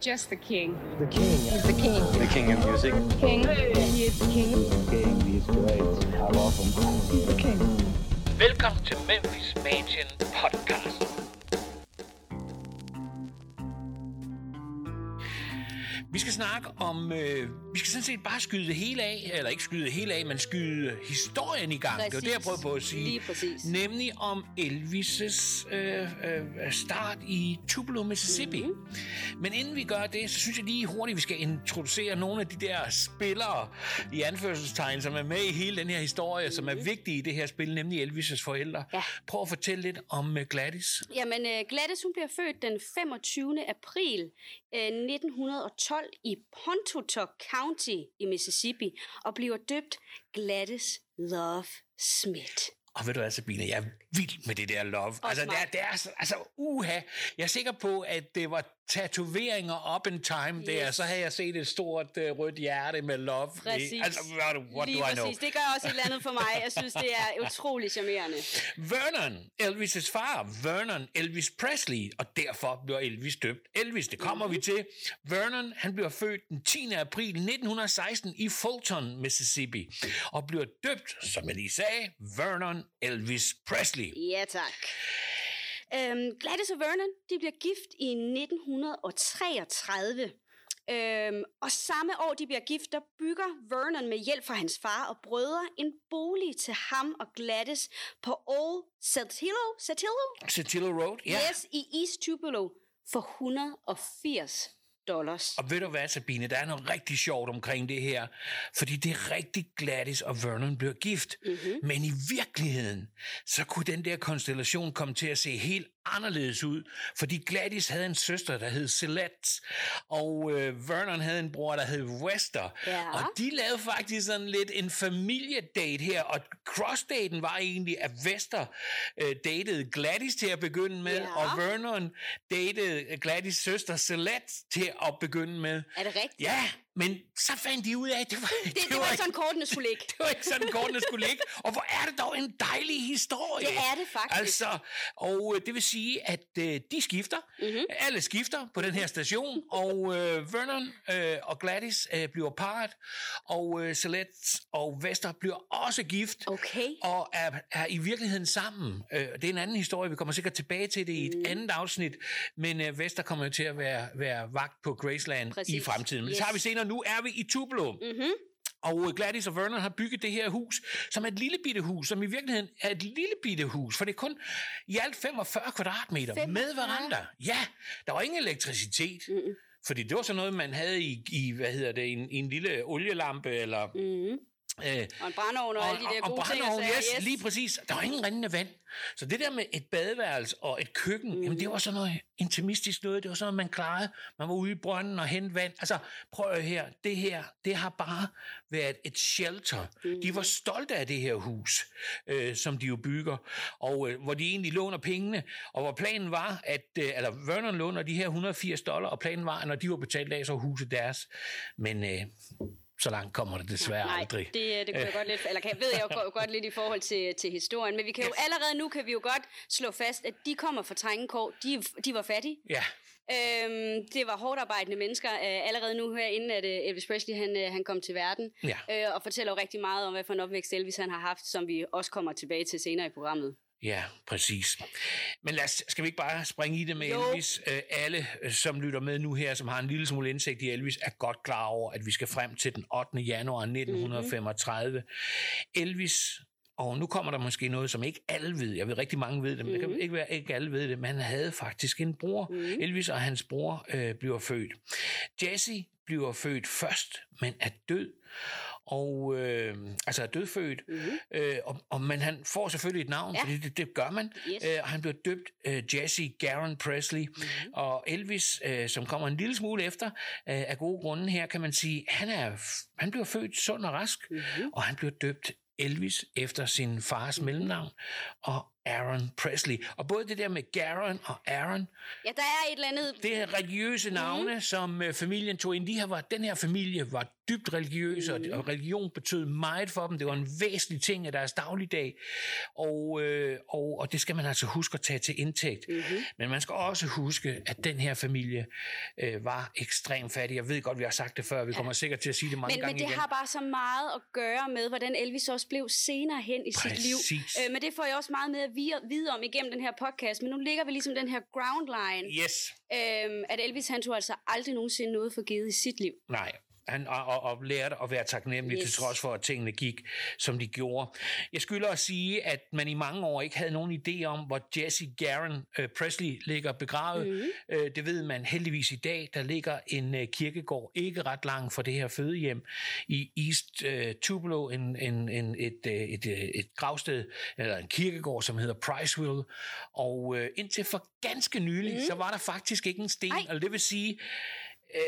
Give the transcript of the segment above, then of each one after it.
Just the king. The king. He's the king. The king of music. King. He is the king. King, he's great. I love him. He's the king. Velkommen til Memphis Mansion Podcast. Vi skal snakke om, øh, vi skal sådan set bare skyde det hele af, eller ikke skyde det hele af, men skyde historien i gang. Det var Præcis. det, jeg prøvede på at sige. Lige præcis. Nemlig om Elvis' øh, øh, start i Tupelo, Mississippi. Mhm. Mm-hmm. Men inden vi gør det, så synes jeg lige hurtigt, vi skal introducere nogle af de der spillere i anførselstegn, som er med i hele den her historie, mm-hmm. som er vigtige i det her spil, nemlig Elvis' forældre. Ja. Prøv at fortælle lidt om øh, Gladys. Jamen, uh, Gladys hun bliver født den 25. april uh, 1912 i Pontotoc County i Mississippi og bliver døbt Gladys Love Smith. Og ved du hvad, Sabine, jeg er vild med det der love. altså, det er, det er, så- altså, uha. Jeg er sikker på, at det var tatoveringer up in time yes. der, så havde jeg set et stort uh, rødt hjerte med love. i. Præcis. Altså, what, what Lige do I know? præcis. Det gør også et eller andet for mig. Jeg synes, det er utrolig charmerende. Vernon, Elvis' far, Vernon Elvis Presley, og derfor bliver Elvis døbt Elvis. Det kommer mm-hmm. vi til. Vernon, han bliver født den 10. april 1916 i Fulton, Mississippi, og bliver døbt, som jeg lige sagde, Vernon Elvis Presley. Ja, tak. Øhm, Gladys og Vernon, de bliver gift i 1933. Øhm, og samme år, de bliver gift, der bygger Vernon med hjælp fra hans far og brødre en bolig til ham og Gladys på Old Satillo, Satillo? Satillo Road, ja. Yes, i East Tupelo for 180 dollars. Og ved du hvad, Sabine, der er noget rigtig sjovt omkring det her, fordi det er rigtig Gladys og Vernon bliver gift. Mm-hmm. Men i virkeligheden, så kunne den der konstellation komme til at se helt anderledes ud, fordi Gladys havde en søster, der hed Celeste, og øh, Vernon havde en bror, der hed Wester. Ja. Og de lavede faktisk sådan lidt en familiedate her, og crossdaten var egentlig, at Wester øh, datede Gladys til at begynde med, Ja. og Vernon datede Gladys søster Celeste til at begynde med. Er det rigtigt? Ja, men så fandt de ud af, at det var, Det, det, var ikke sådan, kortene skulle ligge. det var ikke sådan, kortene skulle ligge. Og hvor er det dog en dejlig historie. Det er det faktisk. Altså, og øh, det vil sige, at øh, de skifter. Mhm. Mm-hmm. Alle skifter på den her station. og øh, Vernon øh, og Gladys øh, bliver parret. Og øh, Celeste og Vester bliver også gift. Okay. Og er, er i virkeligheden sammen. Øh, det er en anden historie. Vi kommer sikkert tilbage til det i et mm. andet afsnit. Men øh, Vester kommer jo til at være, være vagt på Graceland Præcis. i fremtiden. Men det Yes. tager vi senere. Nu er vi i Tupelo. Mm-hmm. Og øh, Gladys og Vernon har bygget det her hus, som er et lille bitte hus, som i virkeligheden er et lille bitte hus, for det er kun i alt 45 kvadratmeter 45? med veranda. Ja, der var ingen elektricitet. Mm-hmm. Fordi det var sådan noget, man havde i, i hvad hedder det, en, en lille olielampe, eller... Mm-hmm. Øh, Og en brændeovn og, alle de der og gode ting. og sager. yes, lige præcis. Der var ingen rindende vand. Så det der med et badeværelse og et køkken, mm. jamen det var sådan noget intimistisk noget. Det var sådan noget, man klarede. Man var ude i brønden og hente vand. Altså, prøv at her. Det her, det har bare været et shelter. Mm. De var stolte af det her hus, øh, som de jo bygger. Og øh, hvor de egentlig låner pengene. Og hvor planen var, at, øh, eller Vernon låner de her 180 dollar, og planen var, at når de var betalt af, så huset deres. Men øh, så langt kommer det desværre Nej, aldrig. det, det kunne jeg godt lidt, eller kan, ved jeg jo godt lidt i forhold til, til historien, men vi kan jo allerede nu kan vi jo godt slå fast, at de kommer fra Trængekår, de, de var fattige. Ja. Øhm, det var hårdt arbejdende mennesker øh, allerede nu her, inden at øh, Elvis Presley han, øh, han kom til verden, Ja. øh, og fortæller jo rigtig meget om, hvad for en opvækst Elvis han har haft, som vi også kommer tilbage til senere i programmet. Ja, præcis. Men lad os, skal vi ikke bare springe i det med Jo. Elvis? Øh, alle, øh, som lytter med nu her, som har en lille smule indsigt i Elvis, er godt klar over, at vi skal frem til den 8. januar 1935. Mm-hmm. Elvis, og nu kommer der måske noget, som ikke alle ved. Jeg ved rigtig mange ved det, men mm-hmm. det kan ikke være, ikke alle ved det. Men han havde faktisk en bror. Mm-hmm. Elvis og hans bror øh, bliver født. Jesse bliver født først, men er død. Og øh, altså er dødfødt. Mm-hmm. Øh, og, og, men han får selvfølgelig et navn, Ja. fordi det, det gør man. Yes. Øh, og han blev døbt øh, Jesse Garon Presley. Mm-hmm. Og Elvis, øh, som kommer en lille smule efter, øh, af gode grunde her, kan man sige, han, er, han bliver født sund og rask, mm-hmm. og han bliver døbt Elvis efter sin fars mellemnavn, og Aaron Presley. Og både det der med Garen og Aaron, Ja, der er et eller andet... det er religiøse navne, mm. som øh, familien tog ind. De her var, den her familie var dybt religiøs, mm. og, religion betød meget for dem. Det var en væsentlig ting af deres dagligdag, og, øh, og, og det skal man altså huske at tage til indtægt. Mm-hmm. Men man skal også huske, at den her familie øh, var ekstremt fattig. Jeg ved godt, vi har sagt det før, vi kommer sikkert til at sige det mange Men, gange men det igen. har bare så meget at gøre med, hvordan Elvis også blev senere hen i sit liv. Præcis. Øh, men det får jeg også meget med at vide, om igennem den her podcast. Men nu ligger vi ligesom den her ground line, Yes, øhm, at Elvis han tog altså aldrig nogensinde noget for givet i sit liv. nej. Han, og, og, og lærte at være taknemmelig yes. Til trods for, at tingene gik, som de gjorde. Jeg skylder at sige, at man i mange år ikke havde nogen idé om, hvor Jesse Garen øh, Presley ligger begravet. Mm-hmm. Øh, det ved man heldigvis i dag. Der ligger en øh, kirkegård ikke ret langt fra det her fødehjem i East øh, Tupelo, en, en, en, et, øh, et, øh, et gravsted, eller en kirkegård, som hedder Priceville. Og øh, indtil for ganske nylig, mm-hmm. så var der faktisk ikke en sten. Ej. Eller det vil sige... Øh,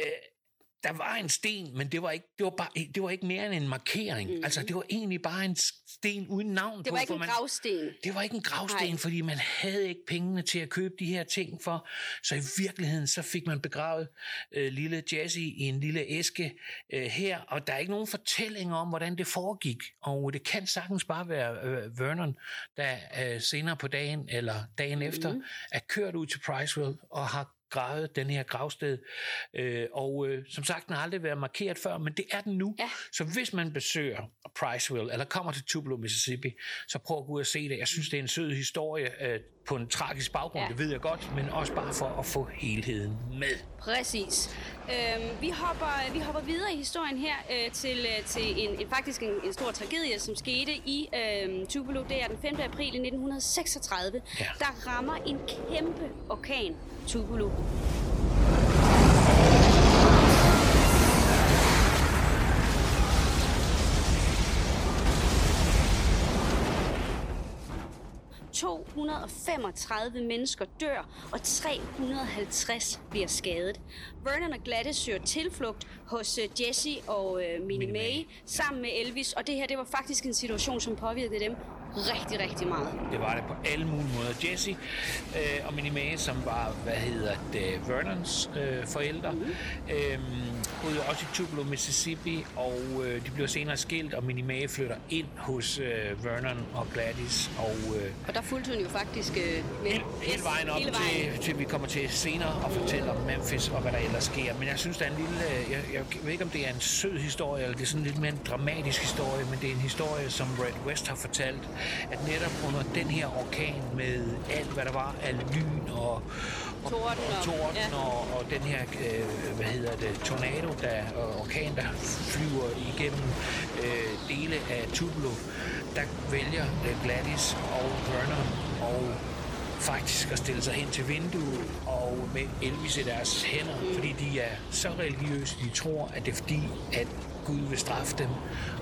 der var en sten, men det var ikke, det var bare, det var ikke mere end en markering. Mm-hmm. Altså, det var egentlig bare en sten uden navn Det på. var ikke en man, gravsten. det var ikke en gravsten, Nej. Fordi man havde ikke pengene til at købe de her ting for. Så i virkeligheden, så fik man begravet øh, lille Jesse i en lille æske øh, her, og der er ikke nogen fortælling om, hvordan det foregik. Og det kan sagtens bare være øh, Vernon, der øh, senere på dagen, eller dagen mm. efter, er kørt ud til Priceville og har gravet den her gravsted. Øh, og øh, som sagt, den har aldrig været markeret før, men det er den nu. Ja. Så hvis man besøger Priceville, eller kommer til Tupelo, Mississippi, så prøv at gå ud og se det. Jeg synes, det er en sød historie øh, på en tragisk baggrund, Ja. det ved jeg godt, men også bare for at få helheden med. Præcis. Øhm, vi, hopper, vi hopper videre i historien her øh, til, øh, til en, en, faktisk en, en stor tragedie, som skete i øh, Tupelo. Det er den 5. april i 1936. Ja. Der rammer en kæmpe orkan Tupelo. ...235 mennesker dør, og 350 bliver skadet. Vernon og Gladys søger tilflugt hos øh, Jesse og øh, Minnie May sammen med Elvis, og det her det var faktisk en situation, som påvirkede dem rigtig, rigtig meget. Det var det på alle mulige måder. Jesse øh, og Minnie Mae, som var, hvad hedder det, Vernons øh, forældre, mm. øh, boede også i Tupelo, Mississippi, og øh, de blev senere skilt, og Minnie Mae flytter ind hos øh, Vernon og Gladys, og øh, Og der fulgte hun jo faktisk øh, med. hele, hele vejen op hele vejen. Til, til vi kommer til senere og fortælle om Memphis og hvad der ellers sker. Men jeg synes, der er en lille... Jeg, jeg ved ikke, om det er en sød historie, eller det er sådan lidt mere en dramatisk historie, men det er en historie, som Red West har fortalt, at netop under den her orkan med alt, hvad der var af lyn og Torden og, torden ja. og, og den her, øh, hvad hedder det, tornado, der, og orkan, der flyver igennem øh, dele af Tupelo, der vælger øh, Gladys og Vernon og faktisk at stille sig hen til vinduet og med Elvis i deres hænder, mm. fordi de er så religiøse, de tror, at det er fordi, at Gud vil straffe dem,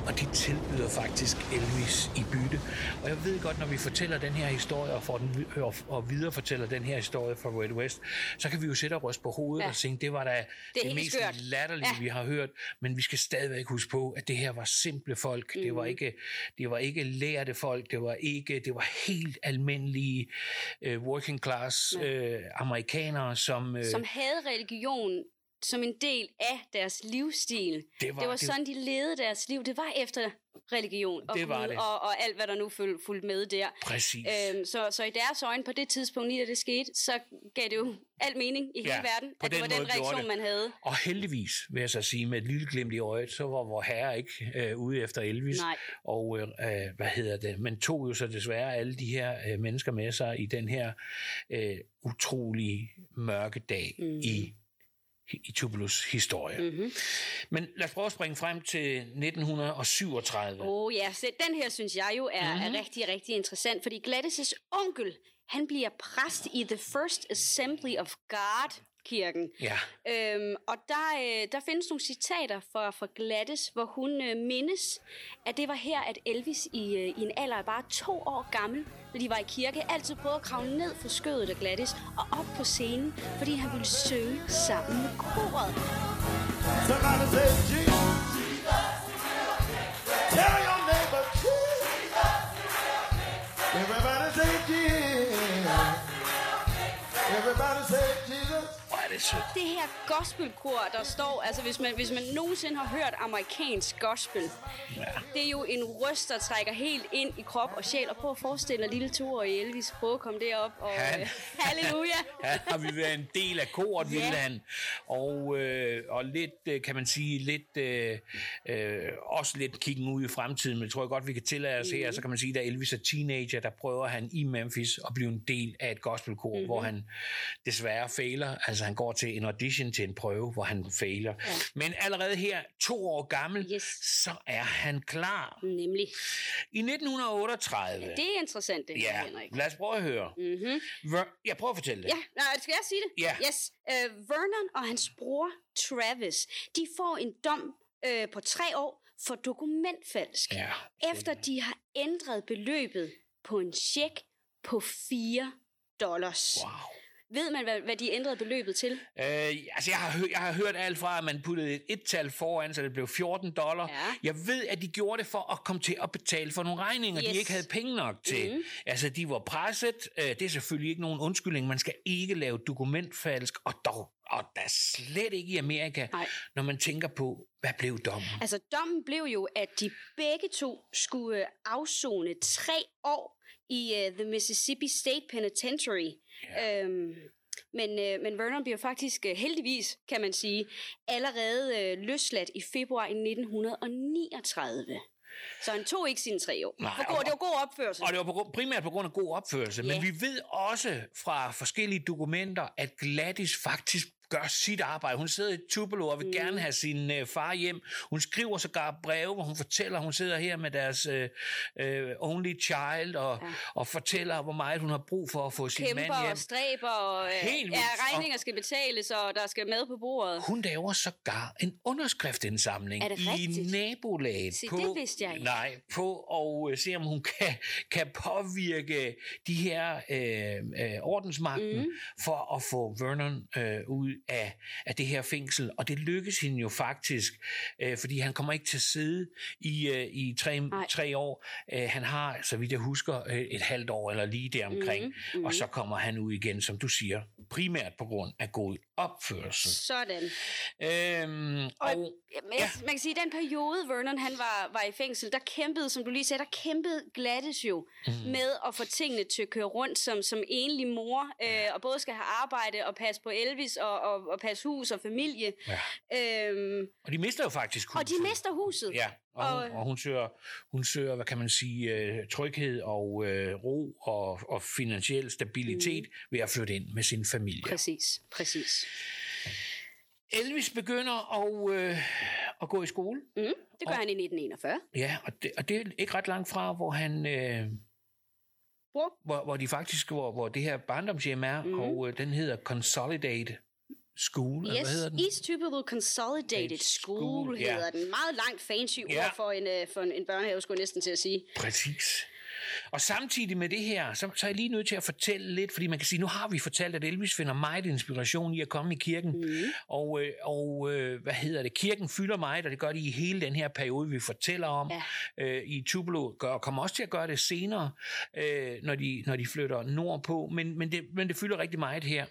og de tilbyder faktisk Elvis i bytte. Og jeg ved godt, når vi fortæller den her historie, og, får den, og, og videre fortæller den her historie fra Red West, så kan vi jo sætte og ryste på hovedet Ja. ja. og tænke, det var da det, det mest skørt. latterlige, Ja. ja. vi har hørt, men vi skal stadigvæk huske på, at det her var simple folk. Mm. Det, var ikke, det var ikke lærte folk, det var ikke, det var helt almindelige uh, working class uh, amerikanere, som... Uh, Som havde religion som en del af deres livsstil. Det var- det var det- sådan, de levede deres liv. Det var efter religion og Det var det. Og, og alt, hvad der nu fulgte med der. Præcis. Øhm, så, så i deres øjne på det tidspunkt, lige da det skete, så gav det jo al mening i hele Ja, verden, at det var den reaktion, man havde. Og heldigvis, vil jeg så sige, med et lille glimt i øjet, så var vor herre ikke øh, ude efter Elvis. Nej. Og øh, øh, hvad hedder det? Men tog jo så desværre alle de her øh, mennesker med sig i den her øh, utrolig mørke dag mm. i i Tupelos historie. Mm-hmm. Men lad os prøve at springe frem til 1937. Åh oh, ja, så den her synes jeg jo er, mm-hmm. er rigtig, rigtig interessant, fordi Gladys' onkel, han bliver præst i The First Assembly of God kirken. Ja. Øhm, og der, øh, der findes nogle citater fra, fra Gladys, hvor hun øh, mindes, at det var her, at Elvis i, øh, i en alder af bare to år gammel, når de var i kirke, altid prøvede at kravle ned for skødet af Gladys og op på scenen, fordi han ville synge sammen med koret. Tell your neighbor Jesus. Everybody say Jesus. Everybody say Jesus. Det er sødt. det her gospelkor, der står, altså hvis man, hvis man nogensinde har hørt amerikansk gospel, Ja. det er jo en røst, der trækker helt ind i krop og sjæl. Og prøv at forestille dig lille i Elvis. Prøv at komme derop og Han- øh, halleluja. Ja, har vi været en del af koret, Ja. ville han. Og, øh, og lidt, øh, kan man sige, lidt, øh, øh, også lidt kiggen ud i fremtiden, men det tror jeg godt, vi kan tillade os Mhm. her. Så kan man sige, da Elvis er teenager, der prøver han i Memphis at blive en del af et gospelkor, Mhm. mm-hmm. hvor han desværre fejler. Altså han går til en audition til en prøve, hvor han fejler. Ja. Men allerede her, to år gammel, Yes. så er han klar. Nemlig. I 1938... Det er interessant, det her, Ja, Henrik. lad os prøve at høre. Mm-hmm. Ver- Jeg prøver at fortælle det. Ja, nej, skal jeg sige det? Ja. Yes. Uh, Vernon og hans bror Travis, de får en dom uh, på tre år for dokumentfalsk. Ja, efter de har ændret beløbet på en check på 4 dollars. Wow. Ved man, hvad, hvad de ændrede beløbet til? Øh, altså, jeg har, jeg har hørt alt fra, at man puttede et et-tal foran, så det blev 14 dollar. Ja. Jeg ved, at de gjorde det for at komme til at betale for nogle regninger, yes. De ikke havde penge nok til. Mhm. Altså, de var presset. Øh, det er selvfølgelig ikke nogen undskyldning. Man skal ikke lave dokumentfalsk, og dog og der er slet ikke i Amerika, Nej. når man tænker på, hvad blev dommen? Altså, dommen blev jo, at de begge to skulle afzone tre år i uh, The Mississippi State Penitentiary. Ja. Øhm, men, øh, men Vernon bliver faktisk øh, heldigvis, kan man sige, allerede øh, løsladt i februar i 1939. Så han tog ikke sine tre år. Nej, For god, og- det var god opførsel. Og det var på, primært på grund af god opførsel. Ja. Men vi ved også fra forskellige dokumenter, at Gladys faktisk gør sit arbejde. Hun sidder i Tupelo og vil mm. gerne have sin øh, far hjem. Hun skriver sågar breve, hvor hun fortæller, hun sidder her med deres øh, øh, only child og, ja. og fortæller, hvor meget hun har brug for at få sin mand Kæmper hjem. og stræber, og øh, Helt ja, regninger skal betales, og der skal mad på bordet. Hun laver sågar en underskriftindsamling Er i nabolaget. Se, på, det vidste jeg ikke. Nej, på at øh, se, om hun kan, kan påvirke de her øh, øh, ordensmagten mm. for at få Vernon øh, ud af, af det her fængsel. Og det lykkes hende jo faktisk, øh, fordi han kommer ikke til at sidde i, øh, i tre, Nej. tre år. Øh, han har, så vidt jeg husker, øh, et halvt år eller lige deromkring. Mhm, Mm. Og så kommer han ud igen, som du siger, primært på grund af god opførsel. Sådan. Øhm, og, Og, ja, man kan sige, at den periode, Vernon han var, var i fængsel, der kæmpede, som du lige sagde, der kæmpede Gladys jo mm. med at få tingene til at køre rundt som, som enlig mor, øh, og både skal have arbejde og passe på Elvis og, og, og passe hus og familie. Ja. Øhm, og de mister jo faktisk huset. og de mister huset. Ja, og, hun, Og- og hun, søger, hun søger, hvad kan man sige, øh, tryghed og øh, ro og, og finansiel stabilitet mm. ved at flytte ind med sin familie. Præcis, præcis. Elvis begynder at, øh, at gå i skole. Mm, det gør Og- han i 1941. Ja, og det, og det er ikke ret langt fra, hvor han... Øh, Bror? hvor, hvor de faktisk, hvor, hvor det her barndomshjem er, mm. og øh, den hedder Consolidate School, Yes, hvad hedder den? East Tupelo Consolidated School, School, ja. hedder den. Meget langt fancy ord Ja. for, en, øh, for en, en børnehave, skulle jeg næsten til at sige. Præcis. Og samtidig med det her, så, så er jeg lige nødt til at fortælle lidt, fordi man kan sige, nu har vi fortalt, at Elvis finder meget inspiration i at komme i kirken. Mm. Og, øh, og øh, hvad hedder det? Kirken fylder meget, og det gør de i hele den her periode, vi fortæller om. Ja. Øh, I Tupelo gør, og kommer også til at gøre det senere, øh, når, de, når de flytter nordpå. Men, men, det, men det fylder rigtig meget her.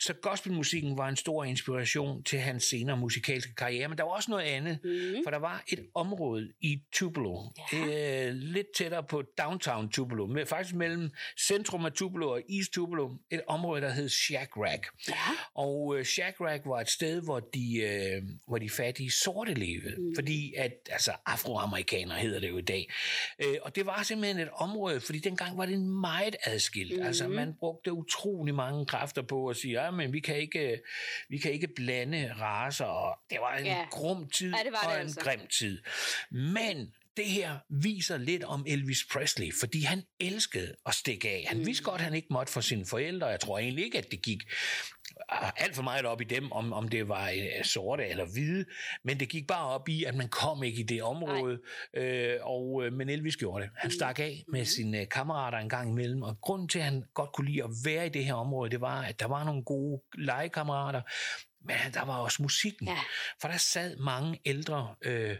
Så gospelmusikken var en stor inspiration til hans senere musikalske karriere. Men der var også noget andet, mm. for der var et område i Tupelo, ja. øh, lidt tættere på downtown Tupelo, med, faktisk mellem centrum af Tupelo og East Tupelo, et område, der hed Shack Rack. Ja. Og øh, Shack Rack var et sted, hvor de, øh, hvor de fattige sorte levede, mm. fordi at, altså afroamerikanere hedder det jo i dag. Øh, og det var simpelthen et område, fordi dengang var det meget adskilt. Mm. Altså man brugte utrolig mange kræfter på at sige, ja, men vi kan ikke, vi kan ikke blande raser, og det var en Ja. grum tid Ja, det var og det en altså. grim tid. Men det her viser lidt om Elvis Presley, fordi han elskede at stikke af. Han vidste godt, at han ikke måtte for sine forældre. Jeg tror egentlig ikke, at det gik ah, alt for meget op i dem, om, om det var øh, sorte eller hvide, men det gik bare op i, at man kom ikke i det område, øh, og, øh, men Elvis gjorde det. Han stak af med sine øh, kammerater en gang imellem, og grunden til, at han godt kunne lide at være i det her område, det var, at der var nogle gode legekammerater, men der var også musikken. Ja. For der sad mange ældre øh,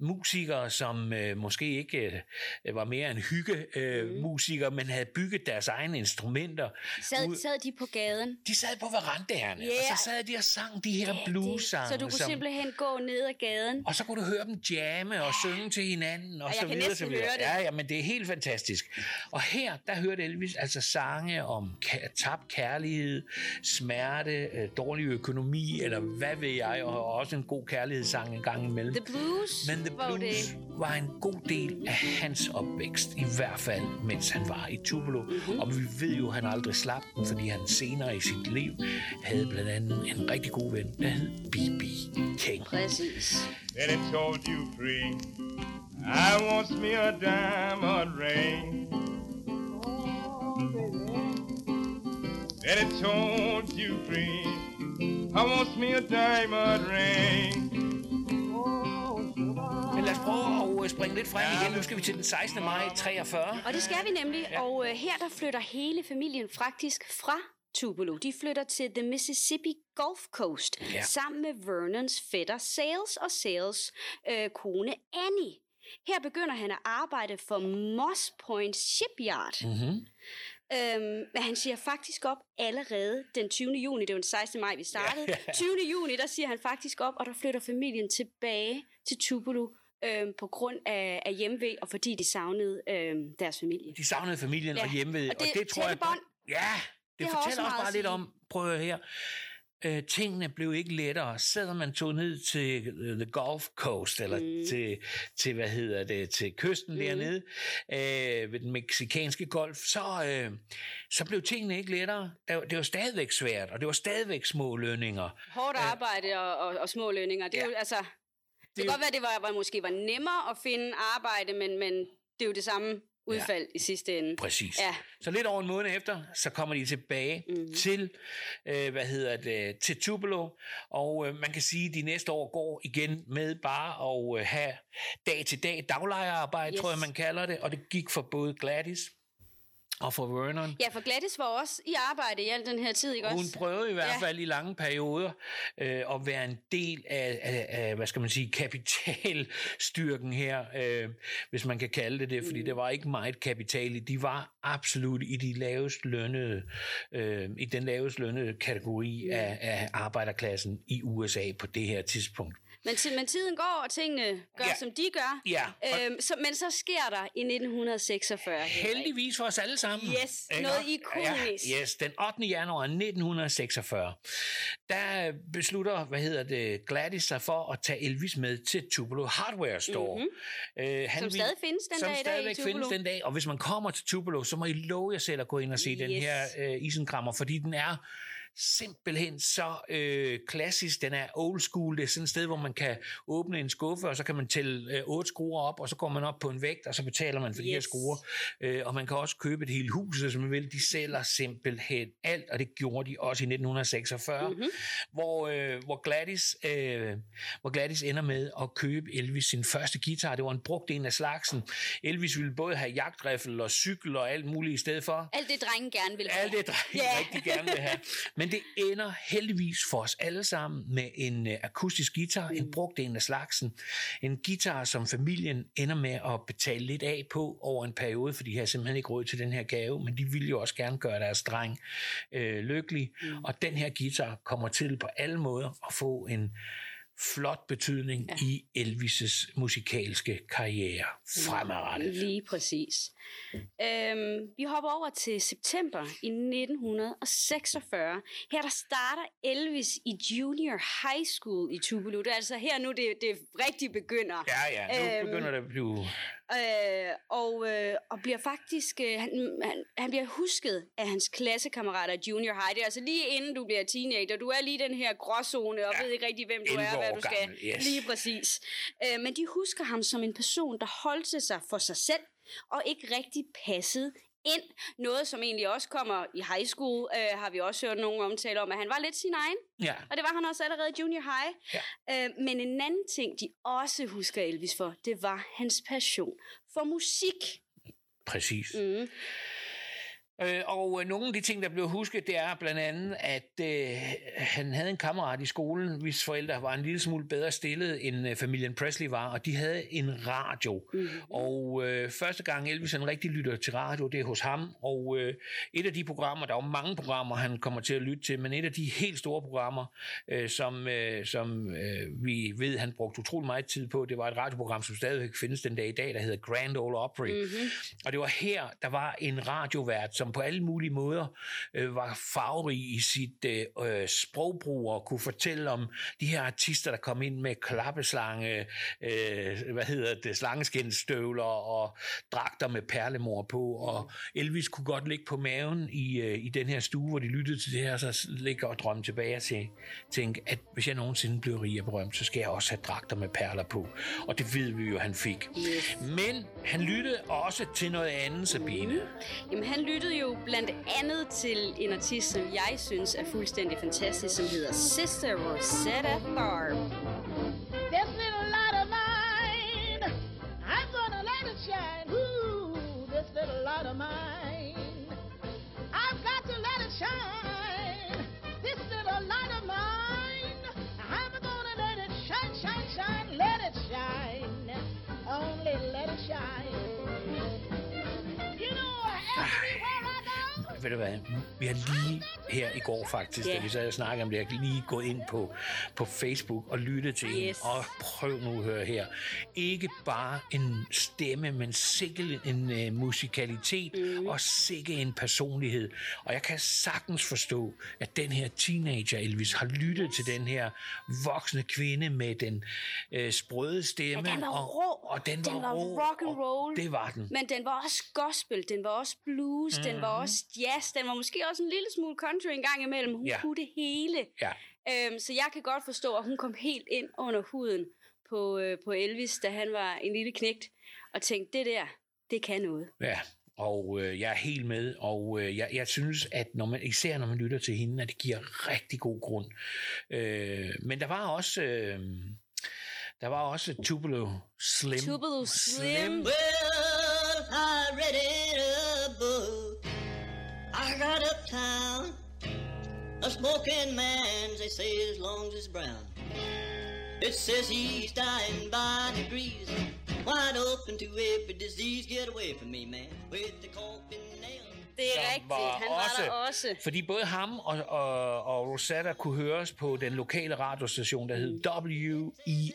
musikere, som øh, måske ikke øh, var mere en hygge øh, Mhm. musikere, men havde bygget deres egne instrumenter. Sad, ud- sad de på gaden? De sad på verandaerne, Ja. og så sad de og sang de her blues-sange. Så du kunne som- simpelthen gå ned ad gaden? og så kunne du høre dem jamme og synge til hinanden og, Og så videre. så videre. Ja, ja, men det er helt fantastisk. Og her, der hørte Elvis altså sange om tabt kærlighed, smerte, øh, dårlig økonomi, eller hvad ved jeg, og også en god kærlighedssang en gang imellem. The Blues? Men The var Blues Det. var en god del af hans opvækst, i hvert fald mens han var i Tupelo. Mhm. Mm-hmm. Og vi ved jo, at han aldrig slap den, fordi han senere i sit liv havde blandt andet en rigtig god ven, der hed B.B. King. Præcis. Then it told you free. I wants me a diamond ring. Then it told you free. I wants me a diamond ring. Men lad os prøve at øh, springe lidt frem igen. Nu skal vi til den 16. maj 43. Og det skal vi nemlig, ja. og øh, her der flytter hele familien faktisk fra Tupelo. De flytter til the Mississippi Gulf Coast Ja. sammen med Vernons fætter Sales og Sales øh, kone Annie. Her begynder han at arbejde for Moss Point Shipyard. Mm-hmm. Øhm, men han siger faktisk op allerede den 20. juni, det var den 16. maj, vi startede. Ja. 20. juni, der siger han faktisk op, og der flytter familien tilbage til Tupelo øhm, på grund af, af hjemvej, og fordi de savnede øhm, deres familie. De savnede familien Ja, og hjemved. og det er tror jeg... bånd. Ja, det, Det det også fortæller også meget bare lidt om, prøv at høre her, øh, tingene blev ikke lettere. Selvom man tog ned til øh, the Gulf Coast, eller mm. til, til, hvad hedder det, til kysten mm. dernede, øh, ved den meksikanske golf, så, øh, så blev tingene ikke lettere. Det var, det var stadigvæk svært, og det var stadigvæk små lønninger. Hårdt arbejde og, og, og små lønninger. Det er Ja. jo, altså, det Det er kan godt være, det var, var, måske var nemmere at finde arbejde, men, men det er jo det samme udfald ja. i sidste ende. Præcis. Ja. Så lidt over en måned efter, så kommer de tilbage mm. til, øh, hvad hedder det, til Tupelo, og øh, man kan sige, at de næste år går igen med bare at øh, have dag til dag daglejerarbejde, Yes. tror jeg, man kalder det, og det gik for både Gladys og for Vernon. Ja, for Gladys var også i arbejde i al den her tid, ikke Hun også? prøvede i hvert Ja. fald i lange perioder øh, at være en del af, af, af, hvad skal man sige, kapitalstyrken her, øh, hvis man kan kalde det det, fordi Mm. der var ikke meget kapital i. De var absolut i de lavest lønnede, øh, i den lavest lønnede kategori Mm. af, af arbejderklassen i USA på det her tidspunkt. Men, men tiden går, og tingene gør, Ja. som de gør. Ja, Øhm, så, men så sker der i 1946. Henrik. Heldigvis for os alle sammen. Yes, Ikke? noget ikonisk. Ja, yes, den 8. januar 1946, der beslutter, hvad hedder det, Gladys sig for at tage Elvis med til Tupelo Hardware Store. Mm-hmm. Øh, han. Som stadig findes den som dag i dag i Tupelo. findes den dag. Og hvis man kommer til Tupelo, så må I love jer selv at gå ind og se yes. den her øh, isenkrammer, fordi den er simpelthen så øh, klassisk. Den er old school. Det er sådan et sted, hvor man kan åbne en skuffe, og så kan man tælle øh, otte skruer op, og så går man op på en vægt, og så betaler man for yes. de her skruer. Øh, og man kan også købe et helt hus, hvis man vil. De sælger simpelthen alt, og det gjorde de også i 1946, mm-hmm. hvor, øh, hvor, Gladys, øh, hvor Gladys ender med at købe Elvis sin første guitar. Det var en brugt en af slagsen. Elvis ville både have jagtriffel og cykel og alt muligt i stedet for. Alt det, drengen gerne vil have. Alt det, drenge Ja. rigtig gerne vil have. Men det ender heldigvis for os alle sammen med en uh, akustisk guitar, mm. en brugt en af slagsen. En guitar, som familien ender med at betale lidt af på over en periode, for de har simpelthen ikke råd til den her gave, men de ville jo også gerne gøre deres dreng øh, lykkelig. Mm. Og den her guitar kommer til på alle måder at få en flot betydning ja. i Elvis' musikalske karriere fremadrettet. Lige præcis. Øhm, vi hopper over til september i 1946. Her der starter Elvis i Junior High School i Tupelo. Det er altså her nu, det, det rigtig begynder. Ja, ja, nu Øhm, begynder det at blive... Øh, og, øh, og bliver faktisk, øh, han, han, han bliver husket af hans klassekammerater junior high. Det er altså lige inden du bliver teenager. Du er lige den her gråzone og Ja, ved ikke rigtig, hvem du 11 er, hvad du skal. gammel, yes. Lige præcis. Øh, men de husker ham som en person, der holdt sig for sig selv og ikke rigtig passede ind. Noget, som egentlig også kommer i high school, øh, har vi også hørt nogen omtale om, at han var lidt sin egen. Ja, Og det var han også allerede i junior high. Ja. Øh, men en anden ting, de også husker Elvis for, det var hans passion for musik. præcis. Mm. Øh, og øh, nogle af de ting, der blev husket, det er blandt andet, at øh, han havde en kammerat i skolen, hvis forældre var en lille smule bedre stillet, end øh, familien Presley var, og de havde en radio. Mm. Og øh, første gang Elvis han rigtig lytter til radio, det er hos ham, og øh, et af de programmer, der er jo mange programmer, han kommer til at lytte til, men et af de helt store programmer, øh, som, øh, som øh, vi ved, han brugte utrolig meget tid på, det var et radioprogram, som stadigvæk findes den dag i dag, der hedder Grand Ole Opry. Mm-hmm. Og det var her, der var en radiovært, som på alle mulige måder øh, var farverig i sit øh, øh, sprogbrug og kunne fortælle om de her artister, der kom ind med klappeslange, øh, hvad hedder det, slangeskinstøvler og dragter med perlemor på, og Elvis kunne godt ligge på maven i, øh, i den her stue, hvor de lyttede til det her, så ligge og drømme tilbage til, tænke, at hvis jeg nogensinde bliver rig og berømt, så skal jeg også have dragter med perler på. Og det ved vi jo, han fik. Yes. Men han lyttede også til noget andet, Sabine. Jamen, han lyttede jo blandt andet til en artist, som jeg synes er fuldstændig fantastisk, som hedder Sister Rosetta Tharpe. Ved du hvad, vi har lige her i går faktisk, Ja. da vi sad og snakkede om det, jeg lige gået ind på, på Facebook og lyttet til hende, Yes. og prøv nu at høre her. Ikke bare en stemme, men sikkert en uh, musikalitet, mm. og sikkert en personlighed. Og jeg kan sagtens forstå, at den her teenager Elvis har lyttet til den her voksne kvinde med den uh, sprøde stemme. Ja, den var og, rå. Og den, Den var, var rå, rock and roll. Det var den. Men den var også gospel, den var også blues, mm. den var også jazz, den var måske også en lille smule country en gang imellem. Hun Ja. kunne det hele. Ja. Øhm, så jeg kan godt forstå, at hun kom helt ind under huden på, øh, på Elvis, da han var en lille knægt, og tænkte, det der, det kan noget. Ja, og øh, jeg er helt med, og øh, jeg, jeg synes, at når man, især når man lytter til hende, at det giver rigtig god grund. Øh, men der var også... Øh, der var også Tupelo Slim. Tupelo Slim. Well, I read in a book. I uptown. A smoking man, they say, as long as it's brown. It says he's dying by degrees. Wide open to every disease. Get away from me, man. With the coffin nail. Det er rigtigt, han var også- der også. Fordi både ham og, og, og Rosetta kunne høres på den lokale radiostation, der hed WELO. I,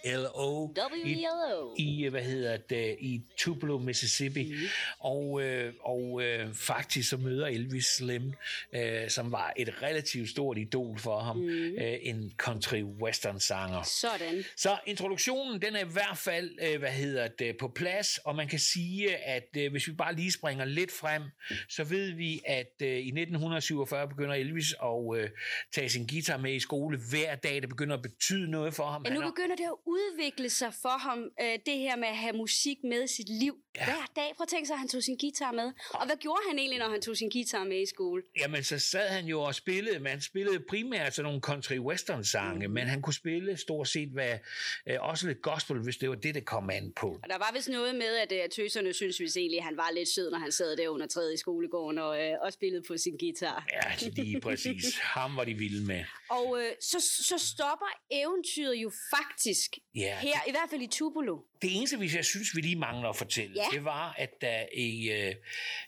WELO. i, hvad hedder det, i Tupelo, Mississippi. Mm. Og, øh, og øh, faktisk så møder Elvis Slim, øh, som var et relativt stort idol for ham, mm. øh, en country western sanger. Sådan. Så introduktionen, den er i hvert fald, øh, hvad hedder det, på plads, og man kan sige, at øh, hvis vi bare lige springer lidt frem, så ved vi, at øh, i 1947 begynder Elvis at øh, tage sin guitar med i skole hver dag. Det begynder at betyde noget for ham. Ja, nu er- begynder det at udvikle sig for ham, øh, det her med at have musik med i sit liv. Ja. Hver dag. Prøv at tænke sig, at han tog sin guitar med. Og hvad gjorde han egentlig, når han tog sin guitar med i skole? Jamen, så sad han jo og spillede, men han spillede primært sådan nogle country western sange, mm. men han kunne spille stort set hvad, øh, også lidt gospel, hvis det var det, det kom an på. Og der var vist noget med, at øh, tøserne synes vist egentlig, at han var lidt sød, når han sad der under træet i skolegården og, øh, og spillede på sin guitar. Ja, lige præcis. Ham var de vilde med. Og øh, så, så stopper eventyret jo faktisk Ja, her, i hvert fald i Tupelo. Det eneste, hvis jeg synes, vi lige mangler at fortælle, Ja. det var, at, der i, øh,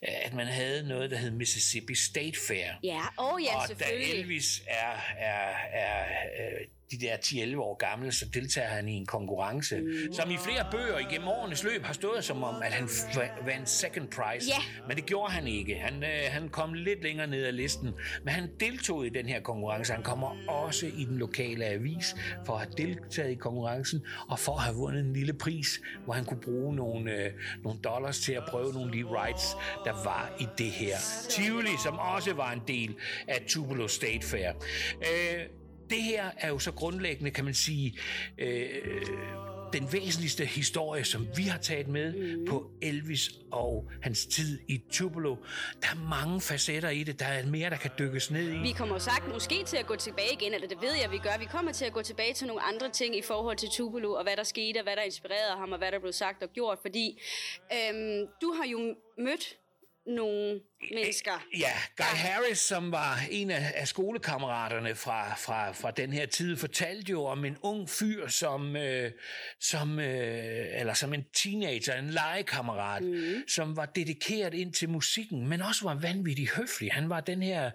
at man havde noget, der hed Mississippi State Fair. Ja, oh, ja, og da selvfølgelig. Elvis er, er, er øh, de der 10-11 år gamle, så deltager han i en konkurrence, mm. som i flere bøger igennem årenes løb har stået som om, at han vandt second prize. Ja. Men det gjorde han ikke. Han, øh, han kom lidt længere ned ad listen, men han deltog i den her konkurrence. Han kommer også i den lokale avis for at have deltaget i konkurrencen og for at have vundet en lille pris, hvor han kunne bruge nogle, øh, nogle dollars til at prøve nogle af de rights, der var i det her. Tivoli, som også var en del af Tupelo State Fair. Øh, det her er jo så grundlæggende, kan man sige, øh, den væsentligste historie, som vi har taget med mm. på Elvis og hans tid i Tupelo. Der er mange facetter i det. Der er mere, der kan dykkes ned i. Vi kommer sagt måske til at gå tilbage igen, eller det ved jeg, vi gør. Vi kommer til at gå tilbage til nogle andre ting i forhold til Tupelo, og hvad der skete, og hvad der inspirerede ham, og hvad der blev sagt og gjort. Fordi øhm, du har jo mødt nogle mennesker. Ja, Guy Harris, som var en af, af skolekammeraterne fra, fra, fra den her tid, fortalte jo om en ung fyr, som, øh, som, øh, eller som en teenager, en legekammerat, mm. som var dedikeret ind til musikken, men også var vanvittigt høflig. Han var den her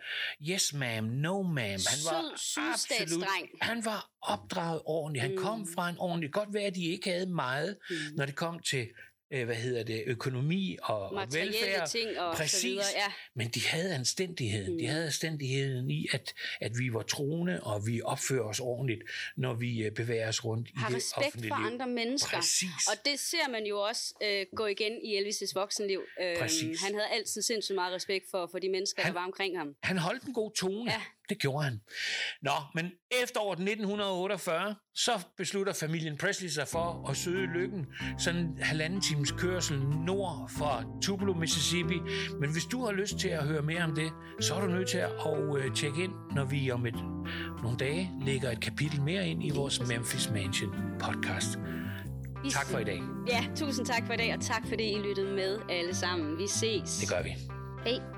yes ma'am, no ma'am. Han var Sød absolut, han var opdraget ordentligt. Han mm. kom fra en ordentlig, godt være, at de ikke havde meget, mm. når det kom til øh, hvad hedder det, økonomi og, og velfærd. ting og så Præcis. videre, ja. Men de havde anstændigheden. Mm. De havde anstændigheden i, at, at vi var troende, og vi opfører os ordentligt, når vi øh, bevæger os rundt i Har det respekt offentlige for liv. andre mennesker. Præcis. Og det ser man jo også øh, gå igen i Elvis' voksenliv. Øh, Præcis. han havde altid sindssygt meget respekt for, for de mennesker, Han- der var omkring ham. Han holdt en god tone. Ja. Det gjorde han. Nå, men efteråret 1948, så beslutter familien Presley sig for at søge lykken. Sådan en halvanden times kørsel nord for Tupelo, Mississippi. Men hvis du har lyst til at høre mere om det, så er du nødt til at øh, tjekke ind, når vi om et, nogle dage lægger et kapitel mere ind i vores Memphis Mansion podcast. Vi Tak for i dag. Ja, tusind tak for i dag, og tak fordi I lyttede med alle sammen. Vi ses. Det gør vi. Hej.